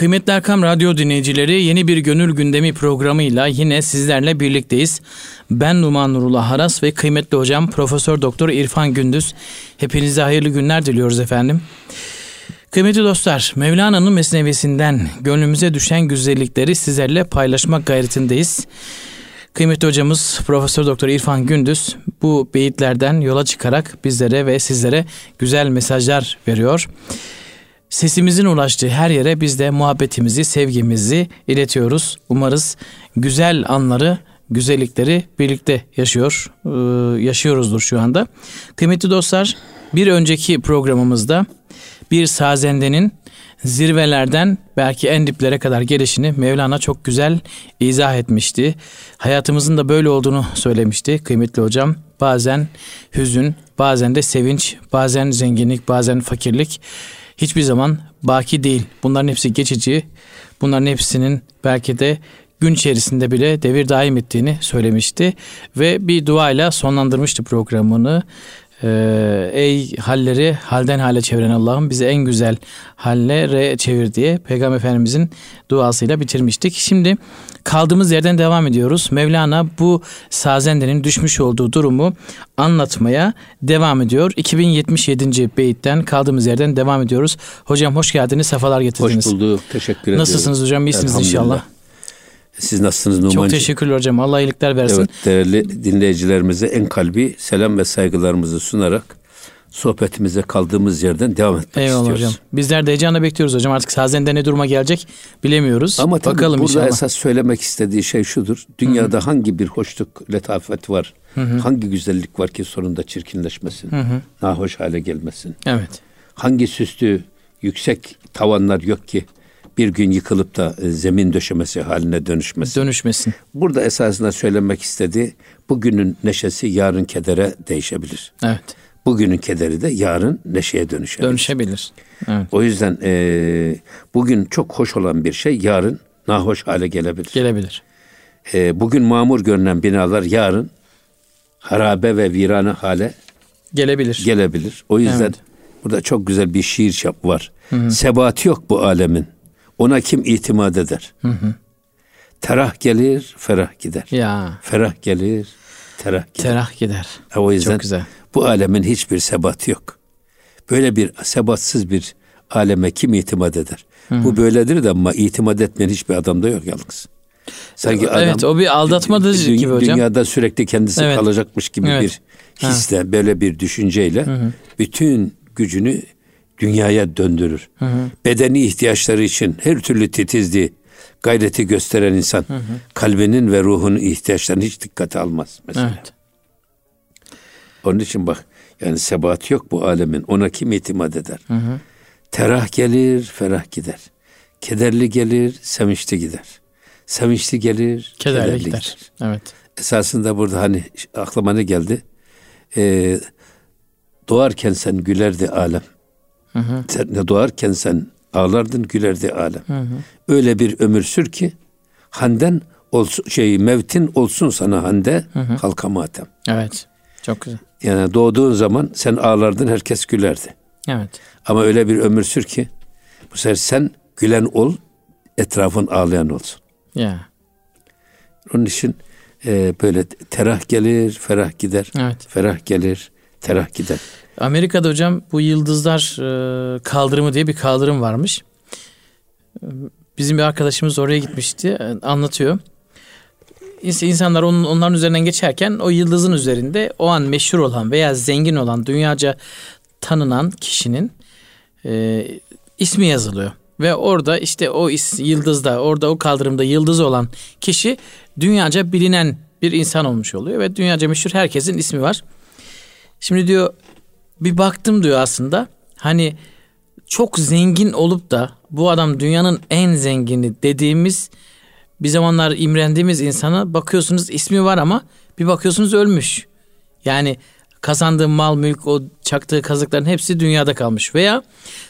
Kıymetli Erkam Radyo dinleyicileri yeni bir Gönül Gündemi programıyla yine sizlerle birlikteyiz. Ben Numan Nurullah Haras ve kıymetli hocam Profesör Doktor İrfan Gündüz. Hepinize hayırlı günler diliyoruz efendim. Kıymetli dostlar, Mevlana'nın mesnevisinden gönlümüze düşen güzellikleri sizlerle paylaşmak gayretindeyiz. Kıymetli hocamız Profesör Doktor İrfan Gündüz bu beyitlerden yola çıkarak bizlere ve sizlere güzel mesajlar veriyor. Sesimizin ulaştığı her yere biz de muhabbetimizi, sevgimizi iletiyoruz. Umarız güzel anları, güzellikleri birlikte yaşıyor, e, yaşıyoruzdur şu anda. Kıymetli dostlar, bir önceki programımızda bir sazendenin zirvelerden belki en diplere kadar gelişini Mevlana çok güzel izah etmişti. Hayatımızın da böyle olduğunu söylemişti kıymetli hocam. Bazen hüzün, bazen de sevinç, bazen zenginlik, bazen fakirlik hiçbir zaman baki değil. Bunların hepsi geçici. Bunların hepsinin belki de gün içerisinde bile devir daim ettiğini söylemişti ve bir duayla sonlandırmıştı programını. Ee, ey halleri halden hale çeviren Allah'ım bizi en güzel hallere çevir diye Peygamber Efendimizin duasıyla bitirmiştik. Şimdi kaldığımız yerden devam ediyoruz. Mevlana bu sazendenin düşmüş olduğu durumu anlatmaya devam ediyor. 2077. beyitten kaldığımız yerden devam ediyoruz. Hocam hoş geldiniz, sefalar getirdiniz. Hoş bulduk, teşekkür ederim. Nasılsınız hocam, iyisiniz inşallah. Siz nasılsınız Numan'cığım? Çok teşekkürler hocam. Allah iyilikler versin. Evet, değerli dinleyicilerimize en kalbi selam ve saygılarımızı sunarak sohbetimize kaldığımız yerden devam etmek Eyvallah istiyoruz. hocam. Bizler de heyecanla bekliyoruz hocam. Artık sazende ne duruma gelecek bilemiyoruz. Ama tabii Bakalım burada inşallah. esas söylemek istediği şey şudur. Dünyada Hı-hı. hangi bir hoşluk, letafet var? Hı-hı. Hangi güzellik var ki sonunda çirkinleşmesin? Hı-hı. Nahoş hale gelmesin? Evet. Hangi süslü, yüksek tavanlar yok ki bir gün yıkılıp da e, zemin döşemesi haline dönüşmesin. Dönüşmesin. Burada esasında söylemek istediği bugünün neşesi yarın kedere değişebilir. Evet. Bugünün kederi de yarın neşeye dönüşebilir. Dönüşebilir. Evet. O yüzden e, bugün çok hoş olan bir şey yarın nahoş hale gelebilir. Gelebilir. E, bugün mamur görünen binalar yarın harabe ve virane hale gelebilir. Gelebilir. O yüzden evet. burada çok güzel bir şiir var. Hı hı. Sebat yok bu alemin. Ona kim itimat eder? Hı hı. Terah gelir, ferah gider. Ya. Ferah gelir, terah gider. Terah gider. O yüzden Çok güzel. bu alemin hiçbir sebatı yok. Böyle bir sebatsız bir aleme kim itimat eder? Hı. Bu böyledir de ama itimat etmeyen hiçbir adamda yok yalnız. Sanki adam evet, o bir aldatmadır dü- gibi hocam. Dünyada sürekli kendisi evet. kalacakmış gibi evet. bir hisle, ha. böyle bir düşünceyle hı hı. bütün gücünü dünyaya döndürür. Hı hı. Bedeni ihtiyaçları için her türlü titizliği, gayreti gösteren insan hı hı. kalbinin ve ruhunun ihtiyaçlarını hiç dikkate almaz mesela. Evet. Onun için bak yani sebat yok bu alemin. Ona kim itimat eder? Hı hı. Terah gelir, ferah gider. Kederli gelir, sevinçli gider. Sevinçli gelir, kederli, kederli gider. gider. Evet. Esasında burada hani aklıma ne geldi? Ee, doğarken sen gülerdi alem. Hı hı. Sen de doğarken sen ağlardın gülerdi alem. Hı hı. Öyle bir ömür sür ki handen olsun şey mevtin olsun sana hande hı hı. halka matem. Evet. Çok güzel. Yani doğduğun zaman sen ağlardın herkes gülerdi. Evet. Ama öyle bir ömür sür ki bu sefer sen gülen ol etrafın ağlayan olsun. Ya. Onun için e, böyle terah gelir, ferah gider. Evet. Ferah gelir, terah gider. Amerika'da hocam bu yıldızlar e, kaldırımı diye bir kaldırım varmış. Bizim bir arkadaşımız oraya gitmişti. Anlatıyor. İnsanlar onun, onların üzerinden geçerken o yıldızın üzerinde o an meşhur olan veya zengin olan dünyaca tanınan kişinin e, ismi yazılıyor. Ve orada işte o is, yıldızda orada o kaldırımda yıldız olan kişi dünyaca bilinen bir insan olmuş oluyor. Ve dünyaca meşhur herkesin ismi var. Şimdi diyor bir baktım diyor aslında. Hani çok zengin olup da bu adam dünyanın en zengini dediğimiz bir zamanlar imrendiğimiz insana bakıyorsunuz ismi var ama bir bakıyorsunuz ölmüş. Yani kazandığı mal mülk o çaktığı kazıkların hepsi dünyada kalmış veya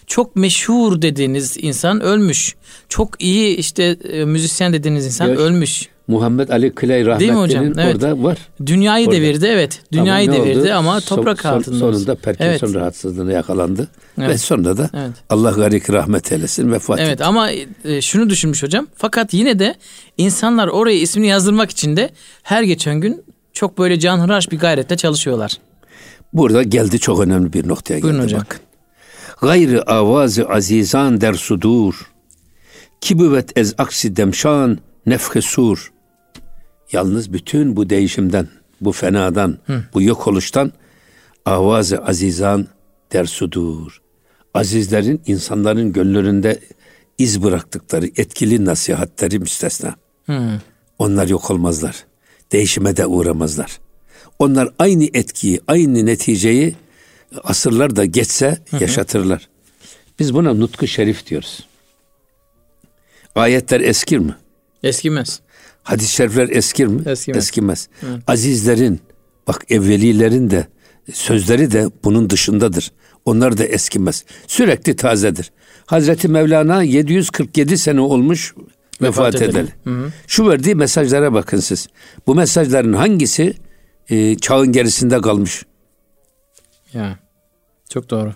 çok meşhur dediğiniz insan ölmüş. Çok iyi işte e, müzisyen dediğiniz insan ya, ölmüş. Muhammed Ali Kılay rahmetlinin evet. orada var. Dünyayı orada. devirdi evet. Dünyayı ama devirdi oldu? ama toprak son, altında. Sonunda Parkinson evet. rahatsızlığına yakalandı. Evet. Ve sonra da evet. Allah garik rahmet eylesin vefat evet, etti. Evet ama e, şunu düşünmüş hocam. Fakat yine de insanlar oraya ismini yazdırmak için de her geçen gün çok böyle canhıraş bir gayretle çalışıyorlar. Burada geldi çok önemli bir noktaya Buyurun geldi hocam. bakın. Gayrı avazı azizan der sudur. Kibüvet ez aksi demşan nefhe sur. Yalnız bütün bu değişimden, bu fenadan, Hı. bu yok oluştan avazı azizan der sudur. Azizlerin insanların gönüllerinde iz bıraktıkları etkili nasihatleri müstesna. Hı. Onlar yok olmazlar. Değişime de uğramazlar. Onlar aynı etkiyi, aynı neticeyi asırlar da geçse yaşatırlar. Biz buna nutku şerif diyoruz. Ayetler eskir mi? Eskimez. Hadis-i şerifler eskir mi? Eskimez. Eskimez. Azizlerin, bak evvelilerin de sözleri de bunun dışındadır. Onlar da eskimez. Sürekli tazedir. Hazreti Mevlana 747 sene olmuş vefat, vefat edeli. Şu verdiği mesajlara bakın siz. Bu mesajların hangisi e, çağın gerisinde kalmış? Ya. Çok doğru.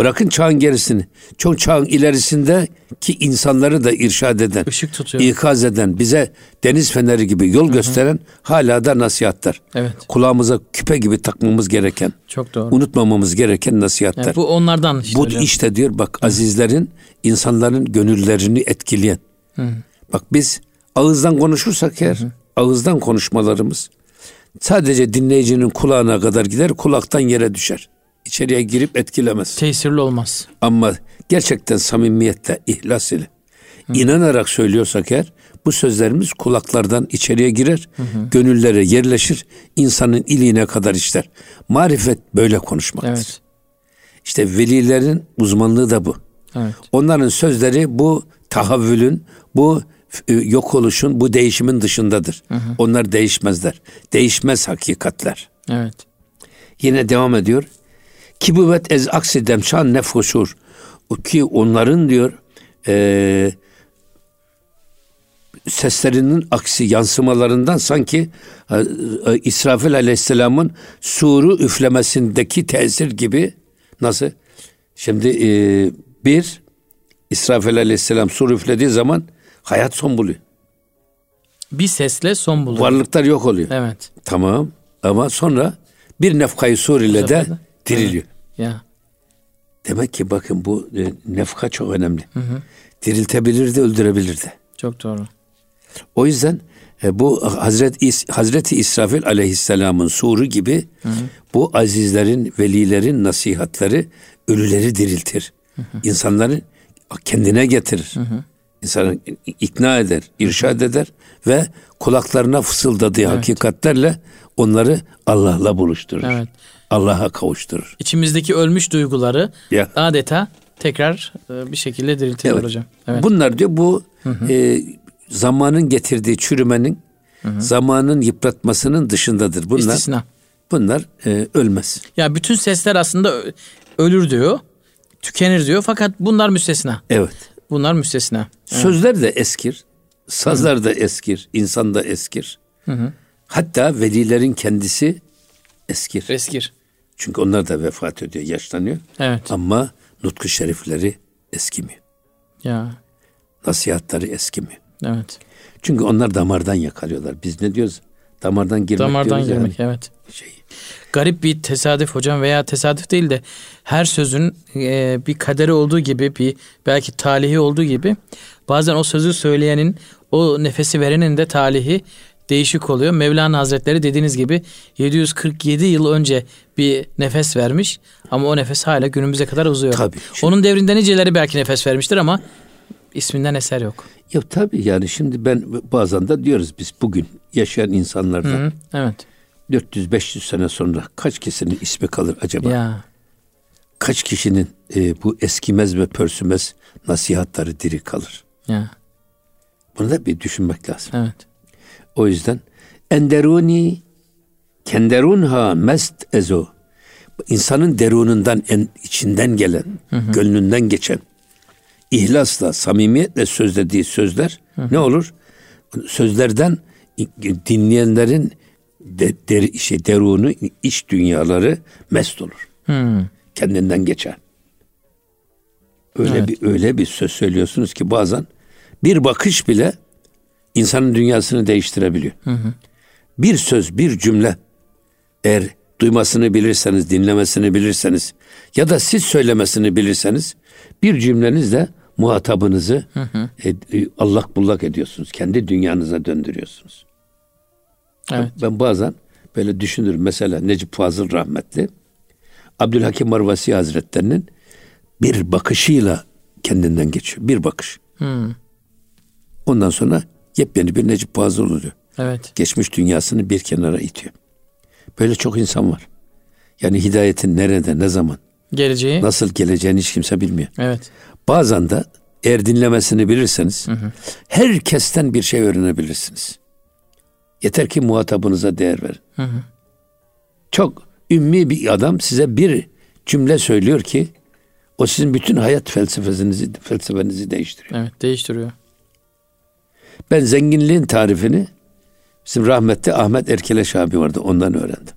Bırakın çağın gerisini. Çok çağın ilerisinde ki insanları da irşad eden, Işık tutuyor. ikaz eden, bize deniz feneri gibi yol Hı-hı. gösteren hala da nasihatler. Evet. Kulağımıza küpe gibi takmamız gereken, çok doğru. unutmamamız gereken nasihatler. Yani bu onlardan işte Bu hocam. işte diyor bak Hı. azizlerin, insanların gönüllerini etkileyen. Hı. Bak biz ağızdan konuşursak eğer, Hı. ağızdan konuşmalarımız sadece dinleyicinin kulağına kadar gider, kulaktan yere düşer içeriye girip etkilemez. Tesirli olmaz. Ama gerçekten samimiyette, ihlas ile Hı. inanarak söylüyorsak eğer bu sözlerimiz kulaklardan içeriye girer, hı hı. gönüllere yerleşir, insanın iliğine kadar işler. Marifet böyle konuşmaktır. Evet. İşte velilerin uzmanlığı da bu. Evet. Onların sözleri bu tahavvülün, bu e, yok oluşun, bu değişimin dışındadır. Hı hı. Onlar değişmezler. Değişmez hakikatler. Evet. Yine devam ediyor. Kibüvet ez aksi demşan nefhuşur. Ki onların diyor e, seslerinin aksi yansımalarından sanki e, e, İsrafil Aleyhisselam'ın suru üflemesindeki tesir gibi nasıl? Şimdi e, bir İsrafil Aleyhisselam sur üflediği zaman hayat son buluyor. Bir sesle son buluyor. Varlıklar yok oluyor. Evet. Tamam ama sonra bir nefkayı sur ile de diriliyor. Ya. Demek ki bakın bu e, nefka çok önemli. Hı hı. Diriltebilir de öldürebilir de. Çok doğru. O yüzden e, bu Hazret İs, Hazreti İsrafil aleyhisselamın suru gibi hı hı. bu azizlerin, velilerin nasihatleri ölüleri diriltir. Hı hı. İnsanları kendine getirir. Hı hı. İnsanı ikna eder, irşad eder ve kulaklarına fısıldadığı evet. hakikatlerle onları Allah'la buluşturur. Evet. Allah'a kavuşturur. İçimizdeki ölmüş duyguları ya. adeta tekrar e, bir şekilde diriltiyor evet. hocam. Evet. Bunlar diyor bu hı hı. E, zamanın getirdiği çürümenin, hı hı. zamanın yıpratmasının dışındadır. Bunlar İstisna. Bunlar e, ölmez. Ya bütün sesler aslında ölür diyor. Tükenir diyor fakat bunlar müstesna. Evet. Bunlar müstesna. Evet. Sözler de eskir. Sazlar hı. da eskir. insan da eskir. Hı hı. Hatta velilerin kendisi eskir. Eskir. Çünkü onlar da vefat ediyor, yaşlanıyor. Evet. Ama nutku şerifleri eskimiyor. Ya. Nasihatları eskimiyor. Evet. Çünkü onlar damardan yakalıyorlar. Biz ne diyoruz? Damardan girmek damardan girmek, yani. evet. Şey. Garip bir tesadüf hocam veya tesadüf değil de her sözün e, bir kaderi olduğu gibi bir belki talihi olduğu gibi bazen o sözü söyleyenin o nefesi verenin de talihi değişik oluyor. Mevlana Hazretleri dediğiniz gibi 747 yıl önce bir nefes vermiş ama o nefes hala günümüze kadar uzuyor. Tabii. Şimdi, Onun devrinde niceleri belki nefes vermiştir ama isminden eser yok. Ya tabii yani şimdi ben bazen de diyoruz biz bugün yaşayan. Hı hı, evet. 400-500 sene sonra kaç kişinin ismi kalır acaba? Ya. Kaç kişinin e, bu eskimez ve pörsümez nasihatları diri kalır? Ya. Bunu da bir düşünmek lazım. Evet. O yüzden enderuni kenderunha mest ezo insanın derunundan en içinden gelen, hı hı. gönlünden geçen ihlasla, samimiyetle sözlediği sözler hı hı. ne olur? Sözlerden dinleyenlerin de, der, şey, derunu, iç dünyaları mest olur. Hmm. Kendinden geçer. Öyle evet. bir öyle bir söz söylüyorsunuz ki bazen bir bakış bile insanın dünyasını değiştirebiliyor. Hı hı. Bir söz, bir cümle eğer duymasını bilirseniz, dinlemesini bilirseniz ya da siz söylemesini bilirseniz bir cümlenizle muhatabınızı hı hı. E, e, allak bullak ediyorsunuz. Kendi dünyanıza döndürüyorsunuz. Evet. Ben bazen böyle düşünürüm. Mesela Necip Fazıl rahmetli Abdülhakim Marvasi Hazretlerinin bir bakışıyla kendinden geçiyor. Bir bakış. Hmm. Ondan sonra yepyeni bir Necip Fazıl oluyor. Evet. Geçmiş dünyasını bir kenara itiyor. Böyle çok insan var. Yani hidayetin nerede, ne zaman, geleceği, nasıl geleceğini hiç kimse bilmiyor. Evet. Bazen de eğer dinlemesini bilirseniz hı hı. herkesten bir şey öğrenebilirsiniz. Yeter ki muhatabınıza değer verin. Hı hı. Çok ümmi bir adam size bir cümle söylüyor ki o sizin bütün hayat felsefenizi felsefenizi değiştiriyor. Evet, değiştiriyor. Ben zenginliğin tarifini bizim rahmetli Ahmet Erkeleş abi vardı ondan öğrendim.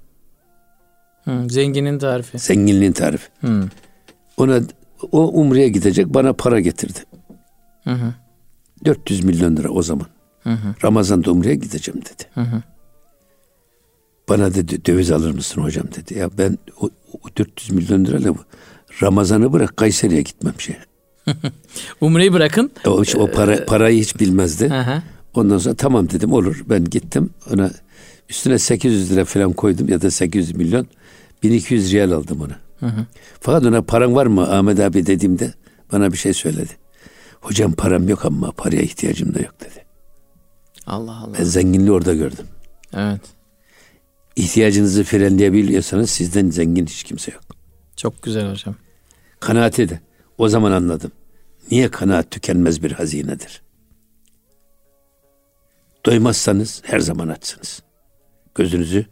Hı, zenginin tarifi. Zenginliğin tarifi. Hı. Ona o Umre'ye gidecek bana para getirdi. Hı hı. 400 milyon lira o zaman. Hı hı. Ramazan'da Umre'ye gideceğim dedi. Hı hı. Bana dedi döviz alır mısın hocam dedi. Ya ben o, o 400 milyon lirayla Ramazan'ı bırak Kayseri'ye gitmem şey. Umre'yi bırakın. O, o para, parayı hiç bilmezdi. Ondan sonra tamam dedim olur. Ben gittim ona üstüne 800 lira falan koydum ya da 800 milyon. 1200 riyal aldım ona. Hı hı. Fakat ona paran var mı Ahmet abi dediğimde bana bir şey söyledi. Hocam param yok ama paraya ihtiyacım da yok dedi. Allah Allah. Ben zenginliği orada gördüm. Evet. İhtiyacınızı frenleyebiliyorsanız sizden zengin hiç kimse yok. Çok güzel hocam. Kanaati de o zaman anladım. Niye kanaat tükenmez bir hazinedir? Doymazsanız her zaman açsınız. Gözünüzü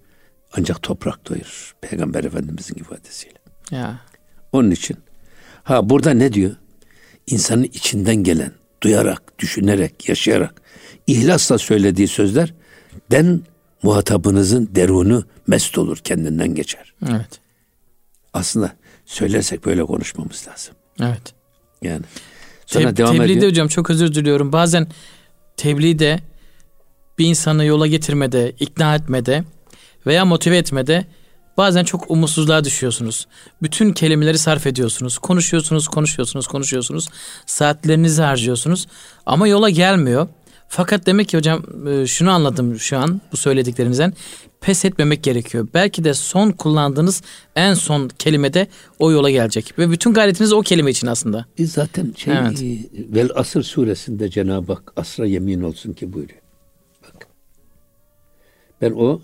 ancak toprak doyurur. Peygamber Efendimizin ifadesiyle. Ya. Onun için ha burada ne diyor? İnsanın içinden gelen, duyarak, düşünerek, yaşayarak, ihlasla söylediği sözler den muhatabınızın derunu mest olur, kendinden geçer. Evet. Aslında söylersek böyle konuşmamız lazım. Evet. Yani. Sonra Te- devam tebliğde ediyor. hocam çok özür diliyorum. Bazen tebliğde bir insanı yola getirmede, ikna etmede veya motive etmede bazen çok umutsuzluğa düşüyorsunuz. Bütün kelimeleri sarf ediyorsunuz. Konuşuyorsunuz, konuşuyorsunuz, konuşuyorsunuz. Saatlerinizi harcıyorsunuz ama yola gelmiyor. Fakat demek ki hocam e, şunu anladım şu an bu söylediklerinizden. Pes etmemek gerekiyor. Belki de son kullandığınız en son kelimede o yola gelecek. Ve bütün gayretiniz o kelime için aslında. E zaten şey, evet. E, Vel Asır suresinde Cenab-ı Hak asra yemin olsun ki buyuruyor. Bak. Ben o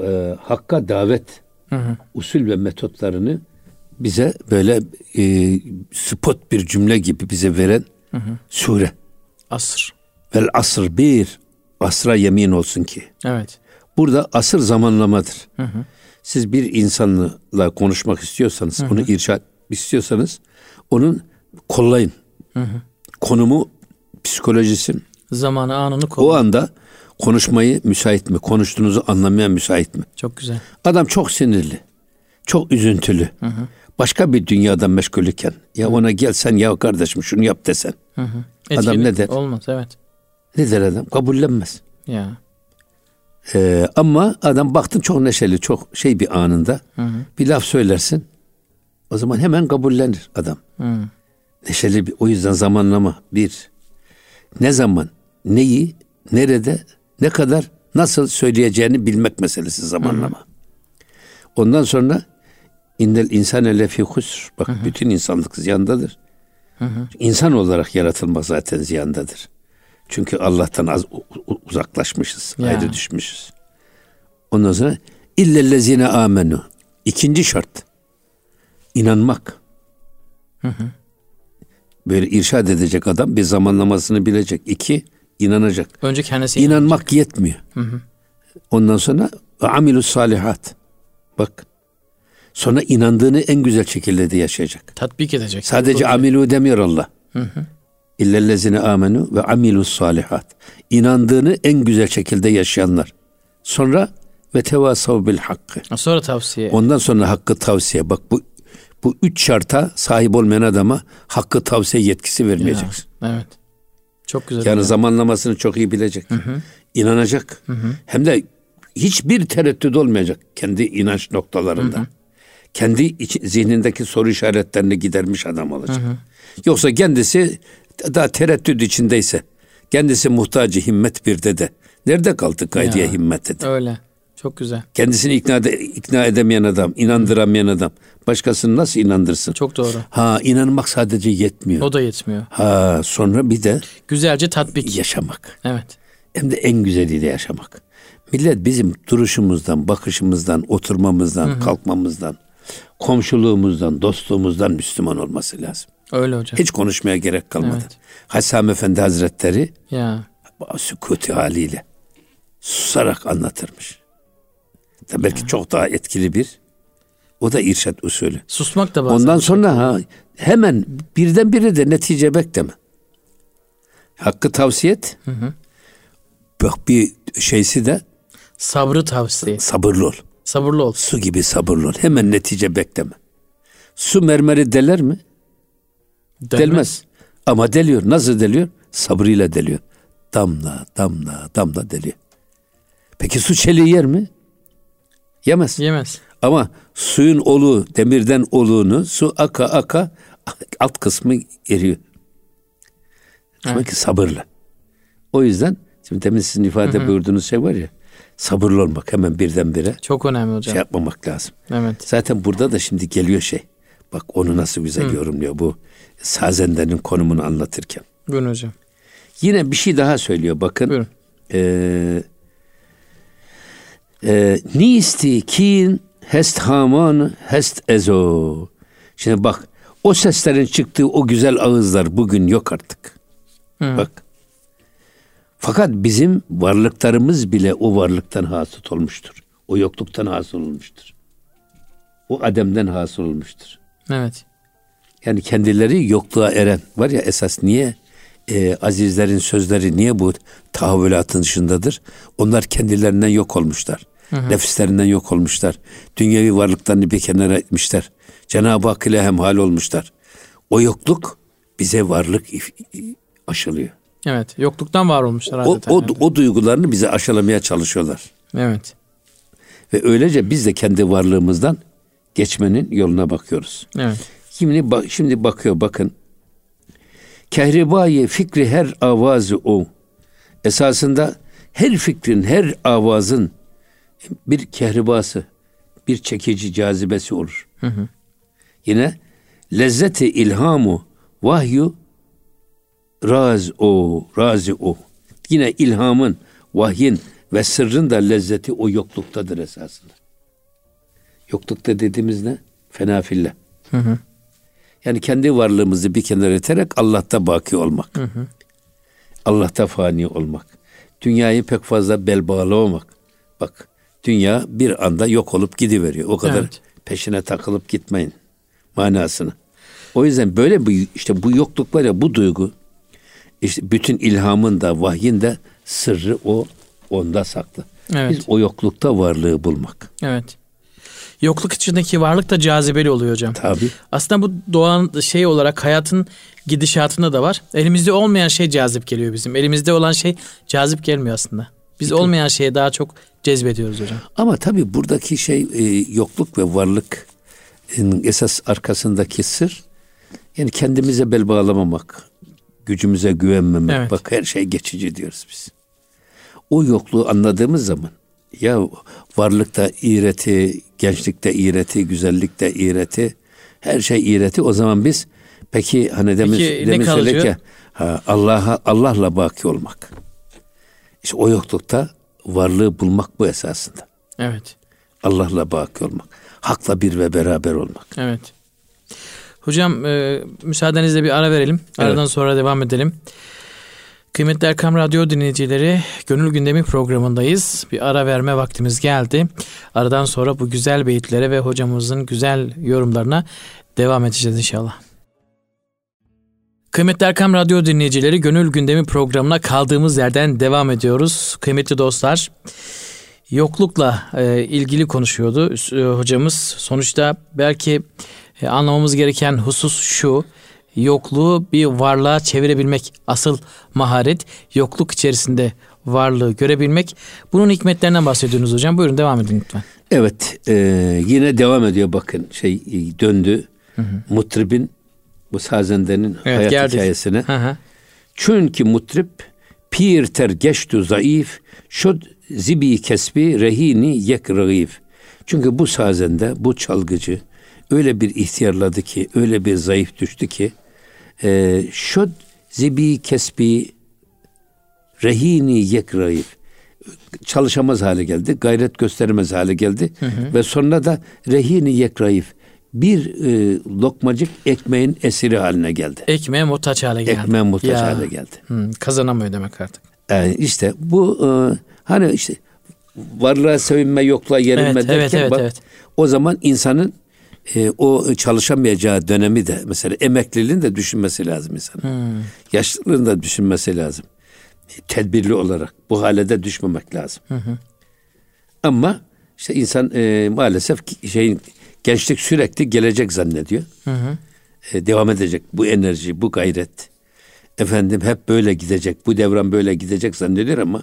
e, hakka davet hı hı. usul ve metotlarını bize böyle e, spot bir cümle gibi bize veren hı hı. sure. Asır. Vel asır bir asra yemin olsun ki. Evet. Burada asır zamanlamadır. Hı hı. Siz bir insanla konuşmak istiyorsanız, hı hı. onu irşat istiyorsanız onun kollayın. Hı hı. Konumu, psikolojisi, zamanı, anını kollayın. O anda konuşmayı müsait mi? Konuştuğunuzu anlamaya müsait mi? Çok güzel. Adam çok sinirli. Çok üzüntülü. Hı hı. Başka bir dünyada meşgulüken ya hı. ona gelsen ya kardeşim şunu yap desen. Hı hı. adam ne der? Olmaz evet. Ne der adam? Kabullenmez. Ya. Ee, ama adam baktın çok neşeli, çok şey bir anında. Hı hı. Bir laf söylersin. O zaman hemen kabullenir adam. Hı. Neşeli bir, o yüzden zamanlama bir. Ne zaman, neyi, nerede, ne kadar, nasıl söyleyeceğini bilmek meselesi zamanlama. Hı hı. Ondan sonra indel insan lefi husr. Bak hı hı. bütün insanlık ziyandadır. Hı hı. İnsan olarak yaratılmak zaten ziyandadır. Çünkü Allah'tan az uzaklaşmışız, ya. ayrı düşmüşüz. Ondan sonra illellezine amenu. İkinci şart. inanmak. Hı hı. Böyle irşad edecek adam bir zamanlamasını bilecek. İki, inanacak. Önce kendisi İnanmak inanacak. yetmiyor. Hı hı. Ondan sonra amilus salihat. Bak. Sonra inandığını en güzel şekilde de yaşayacak. Tatbik edecek. Sadece amilu demiyor Allah. Hı hı. İllellezine amenu ve amilus salihat. İnandığını en güzel şekilde yaşayanlar. Sonra ve tevasav bil hakkı. Sonra tavsiye. Ondan sonra hakkı tavsiye. Bak bu bu üç şarta sahip olmayan adama hakkı tavsiye yetkisi vermeyeceksin. Ya, evet. Çok güzel. Yani zamanlamasını çok iyi bilecek. Hı hı. İnanacak. Hı hı. Hem de hiçbir tereddüt olmayacak kendi inanç noktalarında. Hı hı. Kendi iç, zihnindeki soru işaretlerini gidermiş adam olacak. Hı hı. Yoksa kendisi daha tereddüt içindeyse, kendisi muhtacı himmet bir dede. Nerede kaldı gaydiye himmet dedi. Öyle. Çok güzel. Kendisini ikna, ede, ikna edemeyen adam, inandıramayan adam. Başkasını nasıl inandırsın? Çok doğru. Ha inanmak sadece yetmiyor. O da yetmiyor. Ha sonra bir de güzelce tatbik. Yaşamak. Evet. Hem de en güzeliyle yaşamak. Millet bizim duruşumuzdan, bakışımızdan, oturmamızdan, Hı-hı. kalkmamızdan, komşuluğumuzdan, dostluğumuzdan Müslüman olması lazım. Öyle hocam. Hiç konuşmaya gerek kalmadı. Evet. Hassam Efendi Hazretleri ya. sükuti haliyle susarak anlatırmış. Belki ya. çok daha etkili bir o da irşat usulü. Susmak da bazen. Ondan sonra ha, hemen birdenbire de netice bekleme. Hakkı tavsiye et. Hı hı. Bak bir şeysi de sabrı tavsiye. Sabırlı ol. Sabırlı ol. Su gibi sabırlı ol. Hemen netice bekleme. Su mermeri deler mi? Delmez. Delmez. Ama deliyor. Nasıl deliyor? Sabrıyla deliyor. Damla, damla, damla deliyor. Peki su çeliği yer mi? Yemez. Yemez. Ama suyun oluğu, demirden oluğunu su aka aka alt kısmı eriyor. Demek evet. ki sabırla. O yüzden şimdi demin sizin ifade Hı-hı. buyurduğunuz şey var ya sabırlı olmak hemen birdenbire. Çok önemli hocam. Şey yapmamak lazım. Evet. Zaten burada da şimdi geliyor şey. Bak onu nasıl güzel Hı. yorumluyor bu sazendenin konumunu anlatırken. Buyurun hocam. Yine bir şey daha söylüyor bakın. Buyurun. Ee, e, Nisti kin hest haman hest ezo. Şimdi bak o seslerin çıktığı o güzel ağızlar bugün yok artık. Hı. Bak. Fakat bizim varlıklarımız bile o varlıktan hasıl olmuştur. O yokluktan hasıl olmuştur. O ademden hasıl olmuştur. Evet. Yani kendileri yokluğa eren var ya esas niye e, azizlerin sözleri niye bu tahavvülatın dışındadır? Onlar kendilerinden yok olmuşlar. Hı hı. Nefislerinden yok olmuşlar. Dünyevi varlıklarını bir kenara etmişler. Cenab-ı Hak ile hemhal olmuşlar. O yokluk bize varlık aşılıyor. Evet, yokluktan var olmuşlar o, o, o duygularını bize aşılamaya çalışıyorlar. Evet. Ve öylece biz de kendi varlığımızdan geçmenin yoluna bakıyoruz. Evet. Şimdi bak şimdi bakıyor bakın. Kehribayı fikri her avazı o. Esasında her fikrin, her avazın bir kehribası, bir çekici cazibesi olur. Hı hı. Yine lezzeti ilhamu vahyu raz o, razi o. Yine ilhamın, vahyin ve sırrın da lezzeti o yokluktadır esasında. Yoklukta dediğimiz ne? Fena fillah. Hı hı. Yani kendi varlığımızı bir kenara iterek Allah'ta baki olmak. Hı hı. Allah'ta fani olmak. Dünyayı pek fazla bel bağlamamak. Bak dünya bir anda yok olup gidiveriyor. O kadar evet. peşine takılıp gitmeyin manasını. O yüzden böyle bir işte bu yokluk var ya bu duygu işte bütün ilhamın da vahyin de sırrı o onda saklı. Evet. Biz o yoklukta varlığı bulmak. Evet. Yokluk içindeki varlık da cazibeli oluyor hocam. Tabii. Aslında bu doğan şey olarak hayatın gidişatında da var. Elimizde olmayan şey cazip geliyor bizim. Elimizde olan şey cazip gelmiyor aslında. Biz olmayan şeye daha çok cezbediyoruz hocam. Ama tabii buradaki şey e, yokluk ve varlık esas arkasındaki sır yani kendimize bel bağlamamak, gücümüze güvenmemek. Evet. Bak her şey geçici diyoruz biz. O yokluğu anladığımız zaman ya varlıkta iğreti, gençlikte iğreti, güzellikte iğreti, her şey iğreti. O zaman biz peki hani demiş, peki, demiş söyledik ya ha, Allah'a Allah'la baki olmak. İşte o yoklukta varlığı bulmak bu esasında. Evet. Allah'la baki olmak. Hakla bir ve beraber olmak. Evet. Hocam e, müsaadenizle bir ara verelim. Aradan evet. sonra devam edelim. Kıymetli Erkam Radyo dinleyicileri, Gönül Gündemi programındayız. Bir ara verme vaktimiz geldi. Aradan sonra bu güzel beyitlere ve hocamızın güzel yorumlarına devam edeceğiz inşallah. Kıymetli Erkam Radyo dinleyicileri Gönül Gündemi programına kaldığımız yerden devam ediyoruz. Kıymetli dostlar yoklukla e, ilgili konuşuyordu e, hocamız. Sonuçta belki e, anlamamız gereken husus şu. Yokluğu bir varlığa çevirebilmek asıl maharet. Yokluk içerisinde varlığı görebilmek. Bunun hikmetlerinden bahsediyorsunuz hocam. Buyurun devam edin lütfen. Evet e, yine devam ediyor bakın şey döndü. Hı hı. Mutribin bu sazendenin evet, hayat geldik. hikayesine. Hı hı. Çünkü mutrip pir ter geçtu zayıf şud zibi kesbi rehini yek ragif. Çünkü bu sazende bu çalgıcı öyle bir ihtiyarladı ki öyle bir zayıf düştü ki e, şud zibi kesbi rehini yek ragif çalışamaz hale geldi, gayret gösteremez hale geldi hı hı. ve sonra da rehini yekrayif bir e, lokmacık ekmeğin esiri haline geldi. Ekmeğe muhtaç hale geldi. Ekmeğe muhtaç ya. hale geldi. Hı, kazanamıyor demek artık. Yani işte bu e, hani işte varlığa sevinme yokluğa yenilme evet, derken evet, evet, bak evet. o zaman insanın e, o çalışamayacağı dönemi de mesela emekliliğini de düşünmesi lazım insan. Hmm. Yaşlılığını da düşünmesi lazım. Tedbirli olarak bu hale de düşmemek lazım. Hı hı. Ama işte insan e, maalesef şeyin gençlik sürekli gelecek zannediyor. Hı hı. E, devam edecek bu enerji, bu gayret. Efendim hep böyle gidecek, bu devran böyle gidecek zannediyor ama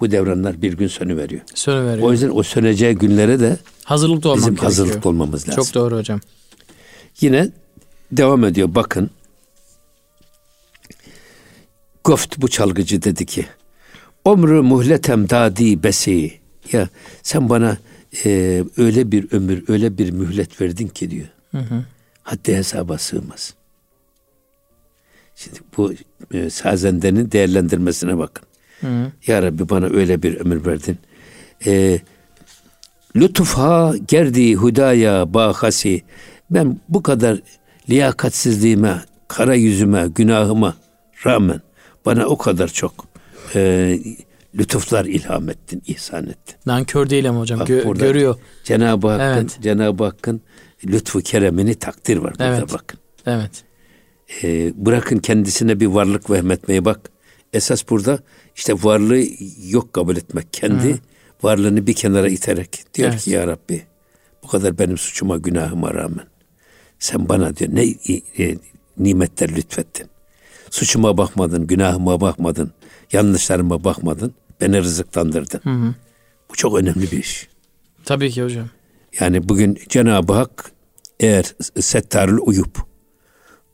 bu devranlar bir gün sönüveriyor. Sönüveriyor. O yüzden o söneceği günlere de hazırlıklı olmak bizim gerekiyor. hazırlıklı olmamız lazım. Çok doğru hocam. Yine devam ediyor bakın. Goft bu çalgıcı dedi ki Omru muhletem dadi besi ya sen bana e, öyle bir ömür öyle bir mühlet verdin ki diyor. Hı hı. Haddi hesaba sığmaz. Şimdi bu e, sazendenin değerlendirmesine bakın. Hı. Ya Rabbi bana öyle bir ömür verdin. E, Lütufha gerdi hudaya bahasi. Ben bu kadar liyakatsizliğime, kara yüzüme, günahıma rağmen bana o kadar çok e, lütuflar ilham ettin, ihsan ettin. Nankör değil ama hocam. Gö- görüyor. Cenab-ı Hakk'ın evet. Cenab-ı Hakk'ın lütfu keremini takdir var burada evet. bakın. Evet. Ee, bırakın kendisine bir varlık vehmetmeyi bak. Esas burada işte varlığı yok kabul etmek. Kendi Hı. varlığını bir kenara iterek diyor evet. ki ya Rabbi bu kadar benim suçuma günahıma rağmen sen bana diyor ne e, nimetler lütfettin. Suçuma bakmadın, günahıma bakmadın, yanlışlarıma bakmadın. Beni rızıklandırdın. Hı hı. Bu çok önemli bir iş. Tabii ki hocam. Yani bugün Cenab-ı Hak eğer settarül uyup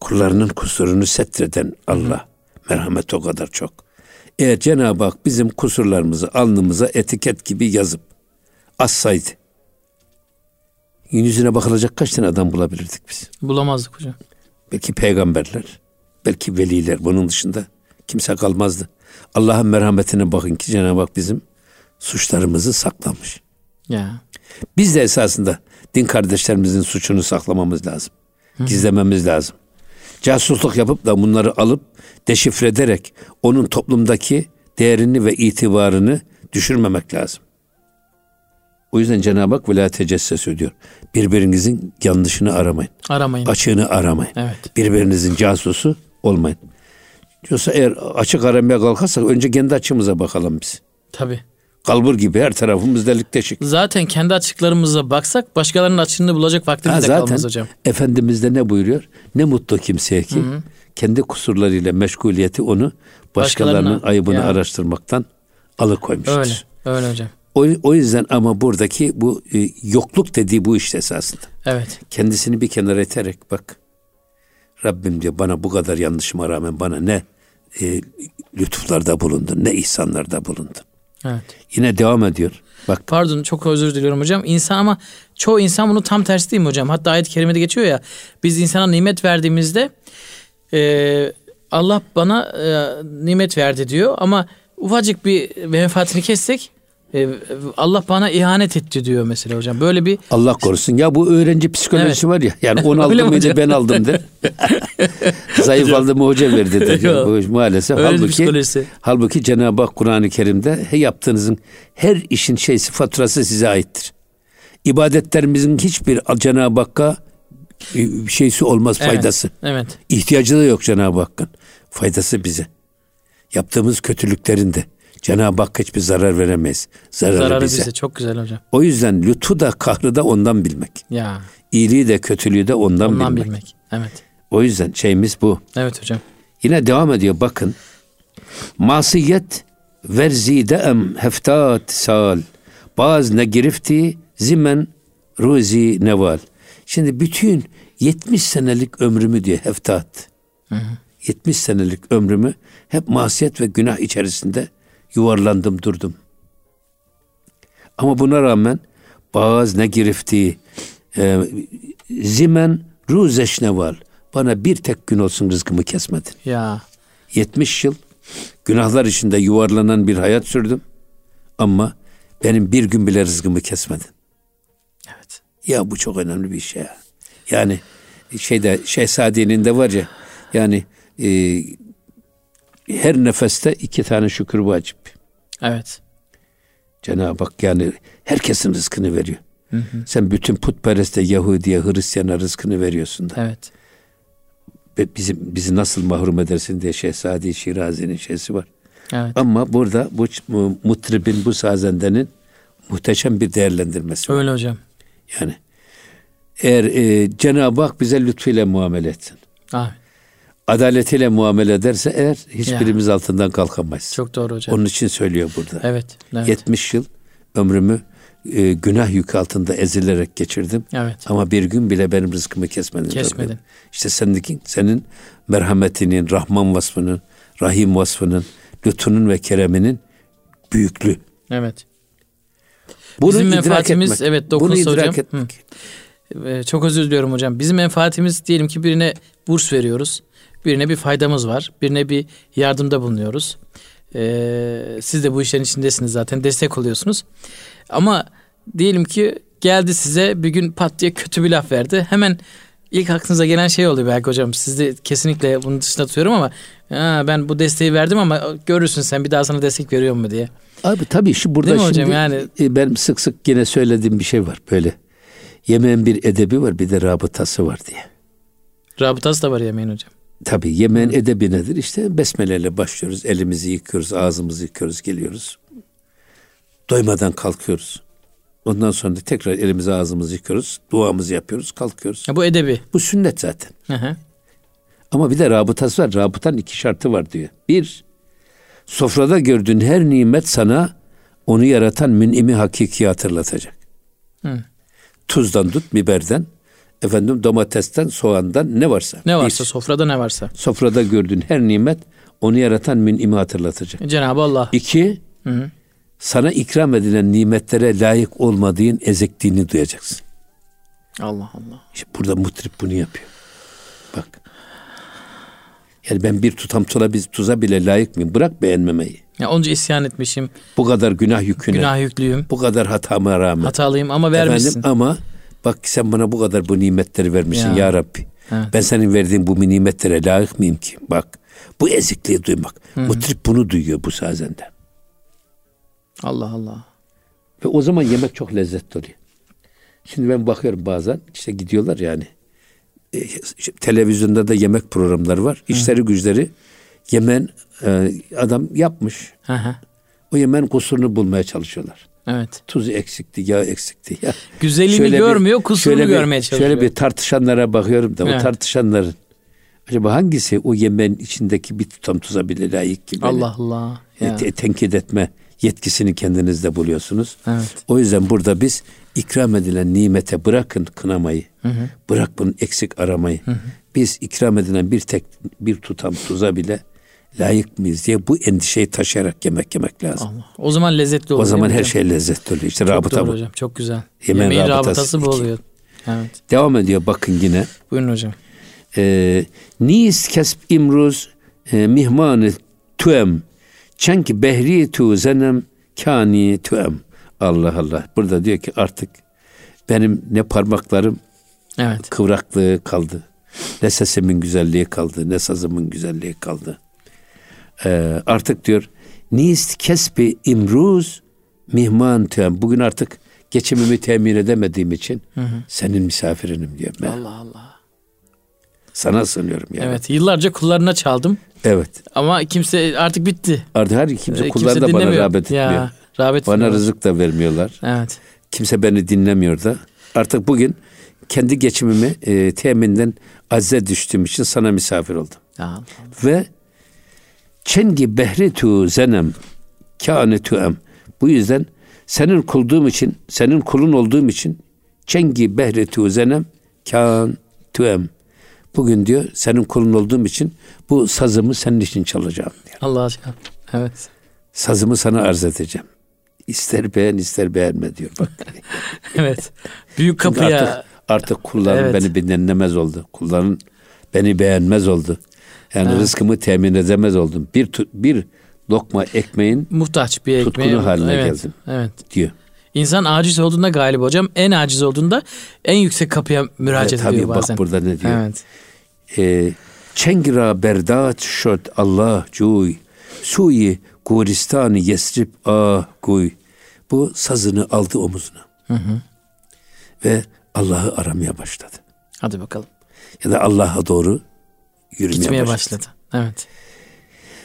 kullarının kusurunu setreden Allah. Merhamet o kadar çok. Eğer Cenab-ı Hak bizim kusurlarımızı alnımıza etiket gibi yazıp assaydı yüzüne bakılacak kaç tane adam bulabilirdik biz? Bulamazdık hocam. Belki peygamberler, belki veliler bunun dışında kimse kalmazdı. Allah'ın merhametine bakın ki Cenab-ı Hak bizim suçlarımızı saklamış. Ya. Biz de esasında din kardeşlerimizin suçunu saklamamız lazım. Hı. Gizlememiz lazım. Casusluk yapıp da bunları alıp deşifre ederek onun toplumdaki değerini ve itibarını düşürmemek lazım. O yüzden Cenab-ı Hak vela tecessesu diyor. Birbirinizin yanlışını aramayın. Aramayın. Açığını aramayın. Evet. Birbirinizin casusu olmayın. Diyorsa eğer açık aramaya kalkarsak önce kendi açımıza bakalım biz. Tabi. Kalbur gibi her tarafımız delik deşik. Zaten kendi açıklarımıza baksak başkalarının açığını bulacak vaktimiz ha, de zaten kalmaz hocam. Efendimiz de ne buyuruyor? Ne mutlu kimseye ki Hı-hı. Kendi kusurlarıyla meşguliyeti onu başkalarının Başkalarına, ayıbını ya. araştırmaktan alıkoymuştur. Öyle, öyle hocam. O, o yüzden ama buradaki bu e, yokluk dediği bu işte esasında. Evet. Kendisini bir kenara iterek bak Rabbim diyor bana bu kadar yanlışıma rağmen bana ne e, lütuflarda bulundun, ne ihsanlarda bulundun. Evet. Yine devam ediyor. Bak. Pardon çok özür diliyorum hocam. İnsan ama çoğu insan bunu tam tersi değil mi hocam? Hatta ayet-i kerimede geçiyor ya. Biz insana nimet verdiğimizde e, Allah bana e, nimet verdi diyor ama ufacık bir menfaatini kessek e, Allah bana ihanet etti diyor mesela hocam. Böyle bir Allah korusun. Ya bu öğrenci psikolojisi evet. var ya. Yani onu aldım mıydı ben aldım de. Zayıf aldım hoca verdi de. maalesef Öyle halbuki halbuki Cenab-ı Hak Kur'an-ı Kerim'de yaptığınızın her işin şeysi faturası size aittir. İbadetlerimizin hiçbir Cenab-ı Hakk'a bir şeysi olmaz Evet, faydası. Evet. İhtiyacı da yok Cenab-ı Hakk'ın. Faydası bize. Yaptığımız kötülüklerin de Cenab-ı Hak hiçbir zarar veremeyiz. Zararı, Zararı bize. bize. Çok güzel hocam. O yüzden lütfu da kahrı da ondan bilmek. Ya. İyiliği de kötülüğü de ondan, Ondan bilmek. bilmek. Evet. O yüzden şeyimiz bu. Evet hocam. Yine devam ediyor bakın. Masiyet verzide em heftat sal. Baz ne girifti zimen ruzi neval. Şimdi bütün 70 senelik ömrümü diyor heftat. 70 senelik ömrümü hep masiyet ve günah içerisinde yuvarlandım durdum. Ama buna rağmen bazı ne girifti e, zimen ruzeş neval. Bana bir tek gün olsun rızkımı kesmedin. Ya. 70 yıl günahlar içinde yuvarlanan bir hayat sürdüm. Ama benim bir gün bile rızkımı kesmedin. Ya bu çok önemli bir şey ya. Yani şeyde Şehzade'nin de var ya yani e, her nefeste iki tane şükür vacip. Evet. Cenab-ı Hak yani herkesin rızkını veriyor. Sen bütün putpereste Yahudi'ye, Hristiyan'a rızkını veriyorsun da. Evet. Ve bizi, bizi nasıl mahrum edersin diye Şehzade Şirazi'nin şeysi var. Evet. Ama burada bu, bu mutribin, bu sazendenin muhteşem bir değerlendirmesi var. Öyle hocam. Yani eğer e, Cenab-ı Hak bize lütfuyla muamele etsin. Amin. Adaletiyle muamele ederse eğer hiçbirimiz altından kalkamayız. Çok doğru hocam. Onun için söylüyor burada. Evet. evet. 70 yıl ömrümü e, günah yükü altında ezilerek geçirdim. Evet. Ama bir gün bile benim rızkımı kesmedin. Kesmedin. Rabbim. İşte senin, senin merhametinin, Rahman vasfının, Rahim vasfının, lütfunun ve kereminin büyüklüğü. Evet. Bunu Bizim menfaatimiz etmek. evet idrak hocam. etmek. Ee, Çok özür diliyorum hocam. Bizim menfaatimiz diyelim ki birine burs veriyoruz. Birine bir faydamız var. Birine bir yardımda bulunuyoruz. Ee, siz de bu işlerin içindesiniz zaten. Destek oluyorsunuz. Ama diyelim ki geldi size bir gün pat diye kötü bir laf verdi. Hemen ilk aklınıza gelen şey oluyor belki hocam. Siz de kesinlikle bunun dışında tutuyorum ama ha, ben bu desteği verdim ama görürsün sen bir daha sana destek veriyor mu diye. Abi tabii şu burada Değil mi şimdi hocam? Yani- e, ben sık sık yine söylediğim bir şey var böyle. Yemeğin bir edebi var bir de rabıtası var diye. Rabıtası da var yemeğin hocam. Tabii yemeğin edebi nedir? İşte besmeleyle başlıyoruz. Elimizi yıkıyoruz, ağzımızı yıkıyoruz, geliyoruz. Doymadan kalkıyoruz. Ondan sonra da tekrar elimizi ağzımızı yıkıyoruz. Duamızı yapıyoruz, kalkıyoruz. Ya bu edebi. Bu sünnet zaten. Hı hı. Ama bir de rabıtası var. Rabıtanın iki şartı var diyor. Bir, sofrada gördüğün her nimet sana onu yaratan mün'imi hakiki hatırlatacak. Hı. Tuzdan tut, biberden, efendim domatesten, soğandan ne varsa. Ne varsa Bir, sofrada ne varsa. sofrada gördüğün her nimet onu yaratan mün'imi hatırlatacak. Cenab-ı Allah. İki, Hı hı. Sana ikram edilen nimetlere layık olmadığın ezekliğini duyacaksın. Allah Allah. İşte burada mutrip bunu yapıyor. Bak. Yani ben bir tutam tuza, biz tuza bile layık mıyım? Bırak beğenmemeyi. Ya onca isyan etmişim. Bu kadar günah yüküne, Günah yüklüyüm. bu kadar hatama rağmen. Hatalıyım ama vermişsin. Efendim, ama bak sen bana bu kadar bu nimetleri vermişsin ya, Ya. Rabbi. Evet. Ben senin verdiğin bu nimetlere layık mıyım ki? Bak bu ezikliği duymak. Mutrip bunu duyuyor bu sazende. Allah Allah. Ve o zaman yemek çok lezzetli oluyor. Şimdi ben bakıyorum bazen işte gidiyorlar yani. E, televizyonda da yemek programları var. İşleri güçleri yemen e, adam yapmış. Hı hı. O yemeğin kusurunu bulmaya çalışıyorlar. Evet. Tuzu eksikti, yağ eksikti. Ya Güzelliğini şöyle bir- görmüyor, kusurunu şöyle bir- görmeye çalışıyor. Şöyle bir tartışanlara bakıyorum da o Evet. tartışanların acaba hangisi o yemeğin içindeki bir tutam tuza bile layık böyle, Allah Allah. e, Ya. te- tenkit etme yetkisini kendinizde buluyorsunuz. Evet. O yüzden burada biz ikram edilen nimete bırakın kınamayı. Bırak bunun eksik aramayı. Biz ikram edilen bir tek bir tutam tuza bile layık mıyız diye bu endişeyi taşıyarak yemek yemek lazım. Allah. O zaman lezzetli olur. O zaman her hocam? şey lezzetli oluyor. İşte Çok rabıta bu. hocam. Çok güzel. Yemeğin Yemeğin rabıtası rabıtası bu oluyor. Evet. Devam ediyor bakın yine. Buyurun hocam. Ee, Nis kesb imruz e, mihmanı tuem. Çünkü behri tu zenem kani tuem. Allah Allah. Burada diyor ki artık benim ne parmaklarım Evet. kıvraklığı kaldı. Ne sesimin güzelliği kaldı. Ne sazımın güzelliği kaldı. Ee, artık diyor Nist kesbi imruz mihman tuem. Bugün artık geçimimi temin edemediğim için hı hı. senin misafirinim diyor. Ben. Allah Allah. Sana sığınıyorum yani. Evet yıllarca kullarına çaldım. Evet. Ama kimse artık bitti. Artık her kimse kulları da bana rağbet ya, etmiyor. Rağbet bana etmiyor. rızık da vermiyorlar. Evet. Kimse beni dinlemiyor da. Artık bugün kendi geçimimi e, teminden azize düştüğüm için sana misafir oldum. Allah. Ve çengi behri tu zenem kâne tuem. Bu yüzden senin kulduğum için, senin kulun olduğum için çengi behri tu zenem kân tuem. Bugün diyor senin kulun olduğum için bu sazımı senin için çalacağım diyor. Allah aşkına. Evet. Sazımı sana arz edeceğim. İster beğen ister beğenme diyor bak. evet. Büyük kapıya. Artık, artık kulların evet. beni dinlemez oldu. Kulların beni beğenmez oldu. Yani evet. rızkımı temin edemez oldum. Bir bir lokma ekmeğin muhtaç bir ekmeğe tutkunu haline evet, geldim. Evet. Diyor. İnsan aciz olduğunda galip hocam en aciz olduğunda en yüksek kapıya müracaat evet, ediyor tabii, bazen. Bak burada ne diyor? Evet. Ee, Çengira berdat şot Allah cuy suyi Guristanı Yesrib ah guy. Bu sazını aldı omuzuna. Hı hı. Ve Allah'ı aramaya başladı. Hadi bakalım. Ya da Allah'a doğru yürümeye Gitmeye başladı. başladı. Evet.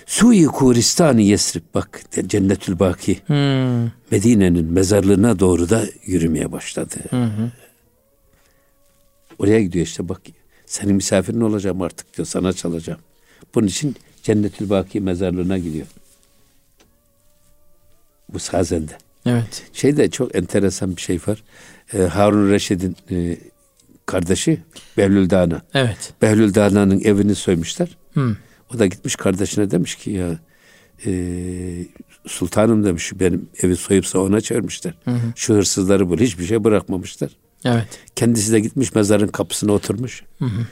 Suyi Kuristanı Yesrib bak Cennetül Baki. Hmm. Medine'nin mezarlığına doğru da yürümeye başladı. Hı. Oraya gidiyor işte bak senin misafirin olacağım artık diyor sana çalacağım. Bunun için Cennetül Baki mezarlığına gidiyor. Bu Sazen'de. Evet. Şeyde çok enteresan bir şey var. Ee, Harun Reşid'in e, kardeşi Behlül Dana. Evet. Behlül Dana'nın evini soymuşlar. Hmm. O da gitmiş kardeşine demiş ki ya e, sultanım demiş benim evi soyupsa ona çevirmişler. Hı hı. Şu hırsızları bul hiçbir şey bırakmamışlar. Evet. Kendisi de gitmiş mezarın kapısına oturmuş. Hı hı.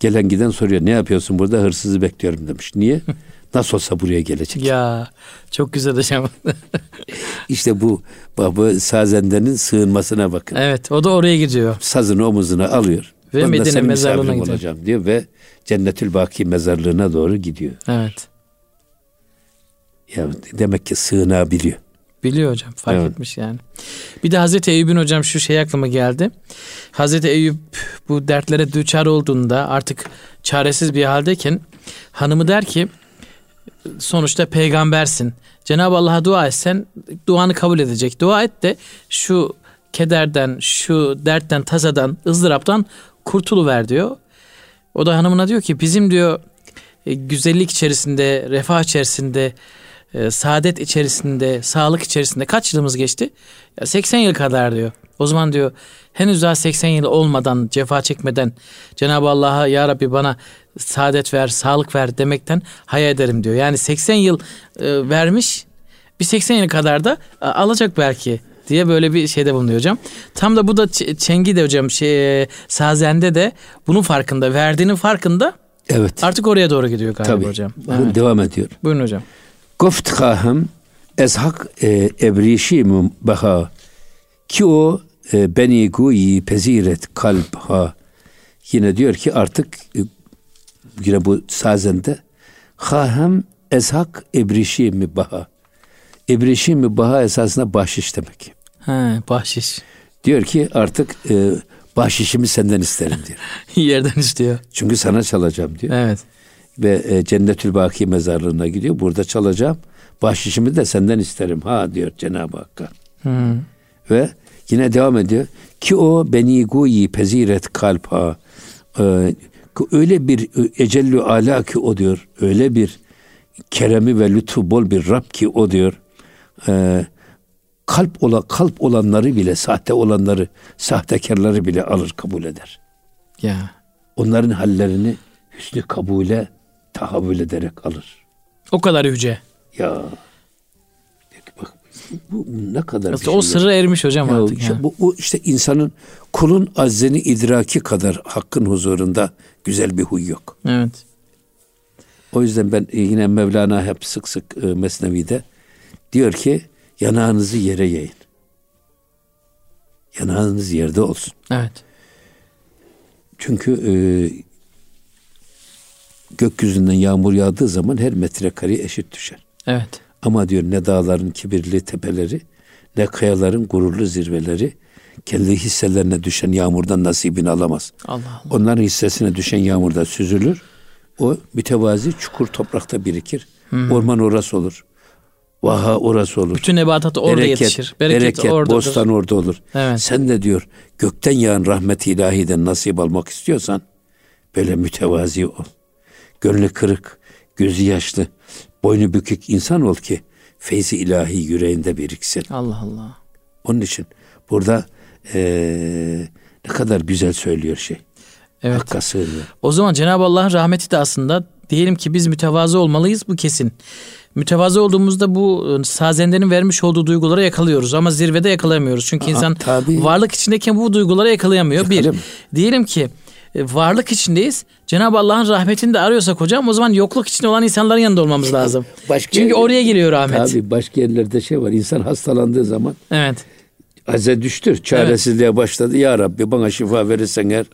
Gelen giden soruyor ne yapıyorsun burada hırsızı bekliyorum demiş. Niye? Nasıl olsa buraya gelecek. Ya çok güzel hocam. İşte bu baba Sazende'nin sığınmasına bakın. Evet o da oraya gidiyor. Sazını omuzuna alıyor. Ve Medine mezarlığına gidiyor. olacağım diyor ve Cennetül Baki mezarlığına doğru gidiyor. Evet. Ya demek ki sığınabiliyor. Biliyor hocam fark evet. etmiş yani. Bir de Hazreti Eyüp'ün hocam şu şey aklıma geldi. Hazreti Eyüp bu dertlere düçar olduğunda artık çaresiz bir haldeyken hanımı der ki sonuçta peygambersin. Cenab-ı Allah'a dua etsen duanı kabul edecek. Dua et de şu kederden, şu dertten, tasadan, ızdıraptan kurtuluver diyor. O da hanımına diyor ki bizim diyor e, güzellik içerisinde, refah içerisinde, e, saadet içerisinde, sağlık içerisinde kaç yılımız geçti? 80 yıl kadar diyor. O zaman diyor henüz daha 80 yıl olmadan, cefa çekmeden Cenab-ı Allah'a ya Rabbi bana saadet ver, sağlık ver demekten hayal ederim diyor. Yani 80 yıl e, vermiş, bir 80 yıl kadar da alacak belki diye böyle bir şeyde bulunuyor hocam. Tam da bu da Çengi de hocam şey Sazen'de de bunun farkında, verdiğinin farkında. Evet. Artık oraya doğru gidiyor galiba Tabii. hocam. Evet. Devam ediyor. Buyurun hocam. Guft khahım ezhak e, ebrişim baha ki o e, beni guyi peziret kalp ha. Yine diyor ki artık e, yine bu sazende khahım ezhak ebrişim baha. Ebrişim baha esasında bahşiş demek. He, bahşiş. Diyor ki artık e, bahşişimi senden isterim diyor. Yerden istiyor. Çünkü sana çalacağım diyor. Evet. Ve e, Cennetül Baki mezarlığına gidiyor. Burada çalacağım. Bahşişimi de senden isterim ha diyor Cenab-ı Hakk'a. Ve yine devam ediyor. Ki o beni guyi peziret kalp ha. Ee, öyle bir e, ecellü ala ki o diyor. Öyle bir keremi ve lütfu bol bir Rab ki o diyor. Ee, kalp ola kalp olanları bile sahte olanları sahtekarları bile alır kabul eder. Ya. Onların hallerini hüsnü kabule tahavül ederek alır. O kadar yüce. Ya bak bu ne kadar Aslında şey o sırrı ermiş hocam ya, artık. Işte, bu, bu işte insanın kulun azzeni idraki kadar hakkın huzurunda güzel bir huy yok. Evet. O yüzden ben yine Mevlana hep sık sık e, Mesnevi'de diyor ki yanağınızı yere yayın. Yanağınız yerde olsun. Evet. Çünkü e, gökyüzünden yağmur yağdığı zaman her metrekare eşit düşer. Evet. Ama diyor ne dağların kibirli tepeleri ne kayaların gururlu zirveleri kendi hisselerine düşen yağmurdan nasibini alamaz. Allah Allah. Onların hissesine düşen yağmurda süzülür. O mütevazi çukur toprakta birikir. Hmm. Orman orası olur. Vaha orası olur. Bütün nebatat orada bereket, yetişir. Bereket, bereket oradadır. bostan orada olur. Evet. Sen de diyor gökten yağan rahmet-i ilahiden nasip almak istiyorsan böyle mütevazi ol. Gönlü kırık, gözü yaşlı, boynu bükük insan ol ki feyzi ilahi yüreğinde biriksin. Allah Allah. Onun için burada ee, ne kadar güzel söylüyor şey. Evet. Hakka sığınıyor. O zaman Cenab-ı Allah'ın rahmeti de aslında diyelim ki biz mütevazı olmalıyız bu kesin. Mütevazı olduğumuzda bu ıı, sazendenin vermiş olduğu duyguları yakalıyoruz ama zirvede yakalayamıyoruz. Çünkü Aa, insan tabii. varlık içindeyken bu duyguları yakalayamıyor. Yakalım. Bir, diyelim ki e, varlık içindeyiz. Cenab-ı Allah'ın rahmetini de arıyorsak hocam o zaman yokluk içinde olan insanların yanında olmamız lazım. Başka Çünkü oraya geliyor rahmet. Tabii başka yerlerde şey var. İnsan hastalandığı zaman Evet. Aze düştür. Çaresizliğe evet. başladı. Ya Rabbi bana şifa verirsen eğer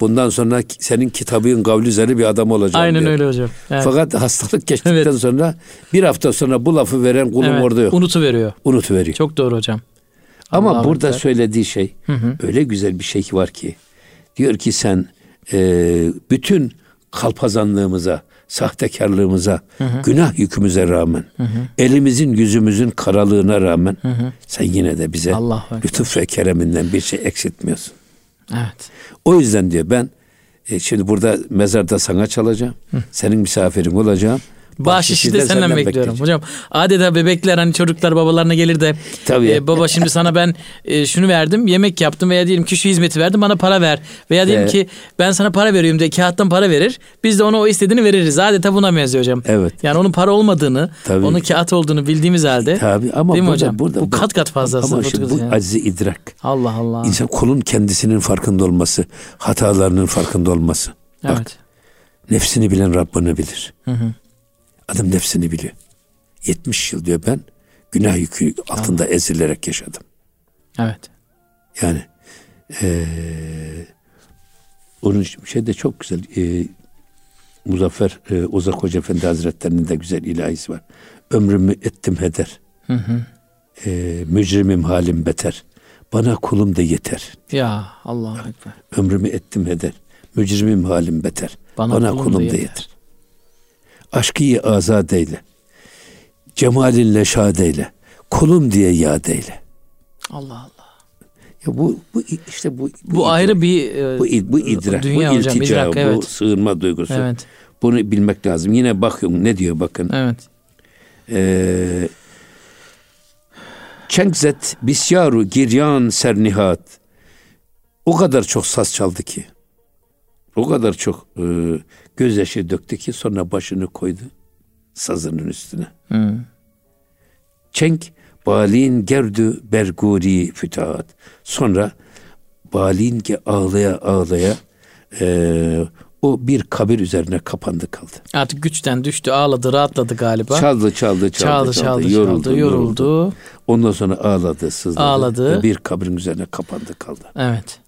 bundan sonra senin kitabın kavli üzere bir adam olacağım Aynen diyor. öyle hocam. Evet. Fakat hastalık geçtikten evet. sonra bir hafta sonra bu lafı veren kulum evet. orada yok. Unutu veriyor. Unutu veriyor. Çok doğru hocam. Ama Allah burada Allah. söylediği şey hı hı. öyle güzel bir şey var ki diyor ki sen e, bütün kalpazanlığımıza, sahtekarlığımıza, hı hı. günah yükümüze rağmen, hı hı. elimizin yüzümüzün karalığına rağmen hı hı. sen yine de bize Allah lütuf ve kereminden bir şey eksiltmiyorsun. Evet. O yüzden diyor ben e, şimdi burada mezarda sana çalacağım. Hı. Senin misafirin olacağım. Bahşişi de senden, senden bekliyorum. Hocam adeta bebekler hani çocuklar babalarına gelir de Tabii. E, baba şimdi sana ben e, şunu verdim yemek yaptım veya diyelim ki şu hizmeti verdim bana para ver. Veya diyelim evet. ki ben sana para veriyorum diye kağıttan para verir. Biz de ona o istediğini veririz. Adeta buna benziyor hocam. Evet. Yani onun para olmadığını, Tabii. onun kağıt olduğunu bildiğimiz halde. Tabii ama değil mi burada, hocam? Burada, bu kat kat fazlası. Ama işte bu yani. acizi idrak. Allah Allah. İnsan kulun kendisinin farkında olması, hatalarının farkında olması. Evet. Bak, nefsini bilen Rabbini bilir. Hı hı. Adam nefsini biliyor. 70 yıl diyor ben günah yükü altında Allah. ezilerek yaşadım. Evet. Yani ee, onun şey de çok güzel. E, Muzaffer e, Uzak Hoca Efendi Hazretleri'nin de güzel ilahisi var. Ömrümü ettim heder. Hı hı. E, mücrimim halim beter. Bana kulum da yeter. Ya Allah Ekber. Ömrümü ettim heder. Mücrimim halim beter. Bana, Bana kulum, kulum da yeter. yeter. Aşkıyı azad eyle. Cemalinle şad eyle. Kulum diye yad eyle. Allah Allah. Ya bu bu işte bu bu, bu ayrı bir e, bu bu idrak, dünya bu iltica, hocam, idrak, evet. bu sığınma duygusu. Evet. Bunu bilmek lazım. Yine bakın ne diyor bakın. Evet. Ee, Çengzet bisyaru giryan sernihat. O kadar çok saz çaldı ki. O kadar çok e, gözyaşı döktü ki sonra başını koydu sazının üstüne. Hmm. Çenk balin gerdü berguri fütaat. Sonra balin ki ağlaya ağlaya e, o bir kabir üzerine kapandı kaldı. Artık güçten düştü, ağladı, rahatladı galiba. Çaldı, çaldı, çaldı, çaldı, çaldı, çaldı yoruldu, çaldı, yoruldu. yoruldu. Ondan sonra ağladı, sızladı. Ağladı. Bir kabrin üzerine kapandı kaldı. Evet.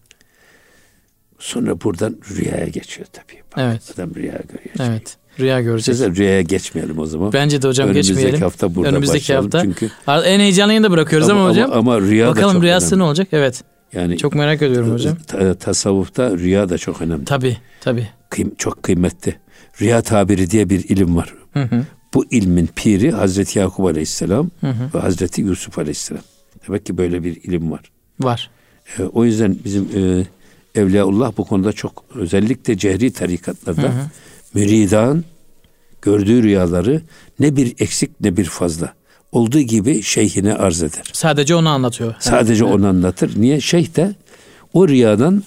Sonra buradan rüyaya geçiyor tabii. Bak, evet. Adam rüya görüyor. Evet. Rüya göreceğiz. Size rüyaya geçmeyelim o zaman. Bence de hocam Önümüzdeki geçmeyelim. hafta burada Önümüzdeki hafta. Çünkü en heyecanlıyını da bırakıyoruz ama, ama hocam. Ama, ama rüya Bakalım da çok rüyası önemli. ne olacak? Evet. Yani çok merak ediyorum hocam. tasavvufta rüya da çok önemli. Tabii, tabii. Kıym çok kıymetli. Rüya tabiri diye bir ilim var. Hı hı. Bu ilmin piri Hazreti Yakup Aleyhisselam hı hı. ve Hazreti Yusuf Aleyhisselam. Demek ki böyle bir ilim var. Var. E, o yüzden bizim e, Evliyaullah bu konuda çok özellikle cehri tarikatlarda hı hı. müridan gördüğü rüyaları ne bir eksik ne bir fazla olduğu gibi şeyhine arz eder. Sadece onu anlatıyor. Sadece evet. onu anlatır. Niye? Şeyh de o rüyadan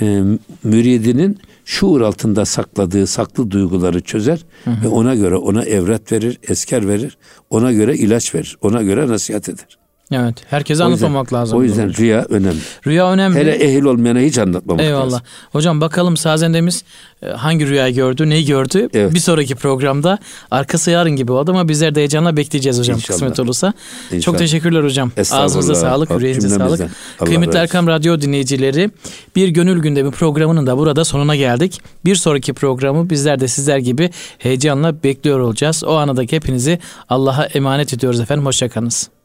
e, müridinin şuur altında sakladığı saklı duyguları çözer hı hı. ve ona göre ona evret verir, esker verir, ona göre ilaç verir, ona göre nasihat eder. Evet. Herkese anlatmamak lazım. O yüzden rüya önemli. Rüya önemli. Hele ehil olmayana hiç anlatmamak Eyvallah. lazım. Hocam bakalım sazendemiz e, hangi rüyayı gördü, neyi gördü? Evet. Bir sonraki programda arkası yarın gibi oldu ama bizler de heyecanla bekleyeceğiz hocam İnşallah. kısmet olursa. İnşallah. Çok teşekkürler hocam. Ağzınıza sağlık, yüreğinize sağlık. Allah Kıymetli Erkam Radyo dinleyicileri bir gönül gündemi programının da burada sonuna geldik. Bir sonraki programı bizler de sizler gibi heyecanla bekliyor olacağız. O anadaki hepinizi Allah'a emanet ediyoruz efendim. Hoşçakalınız.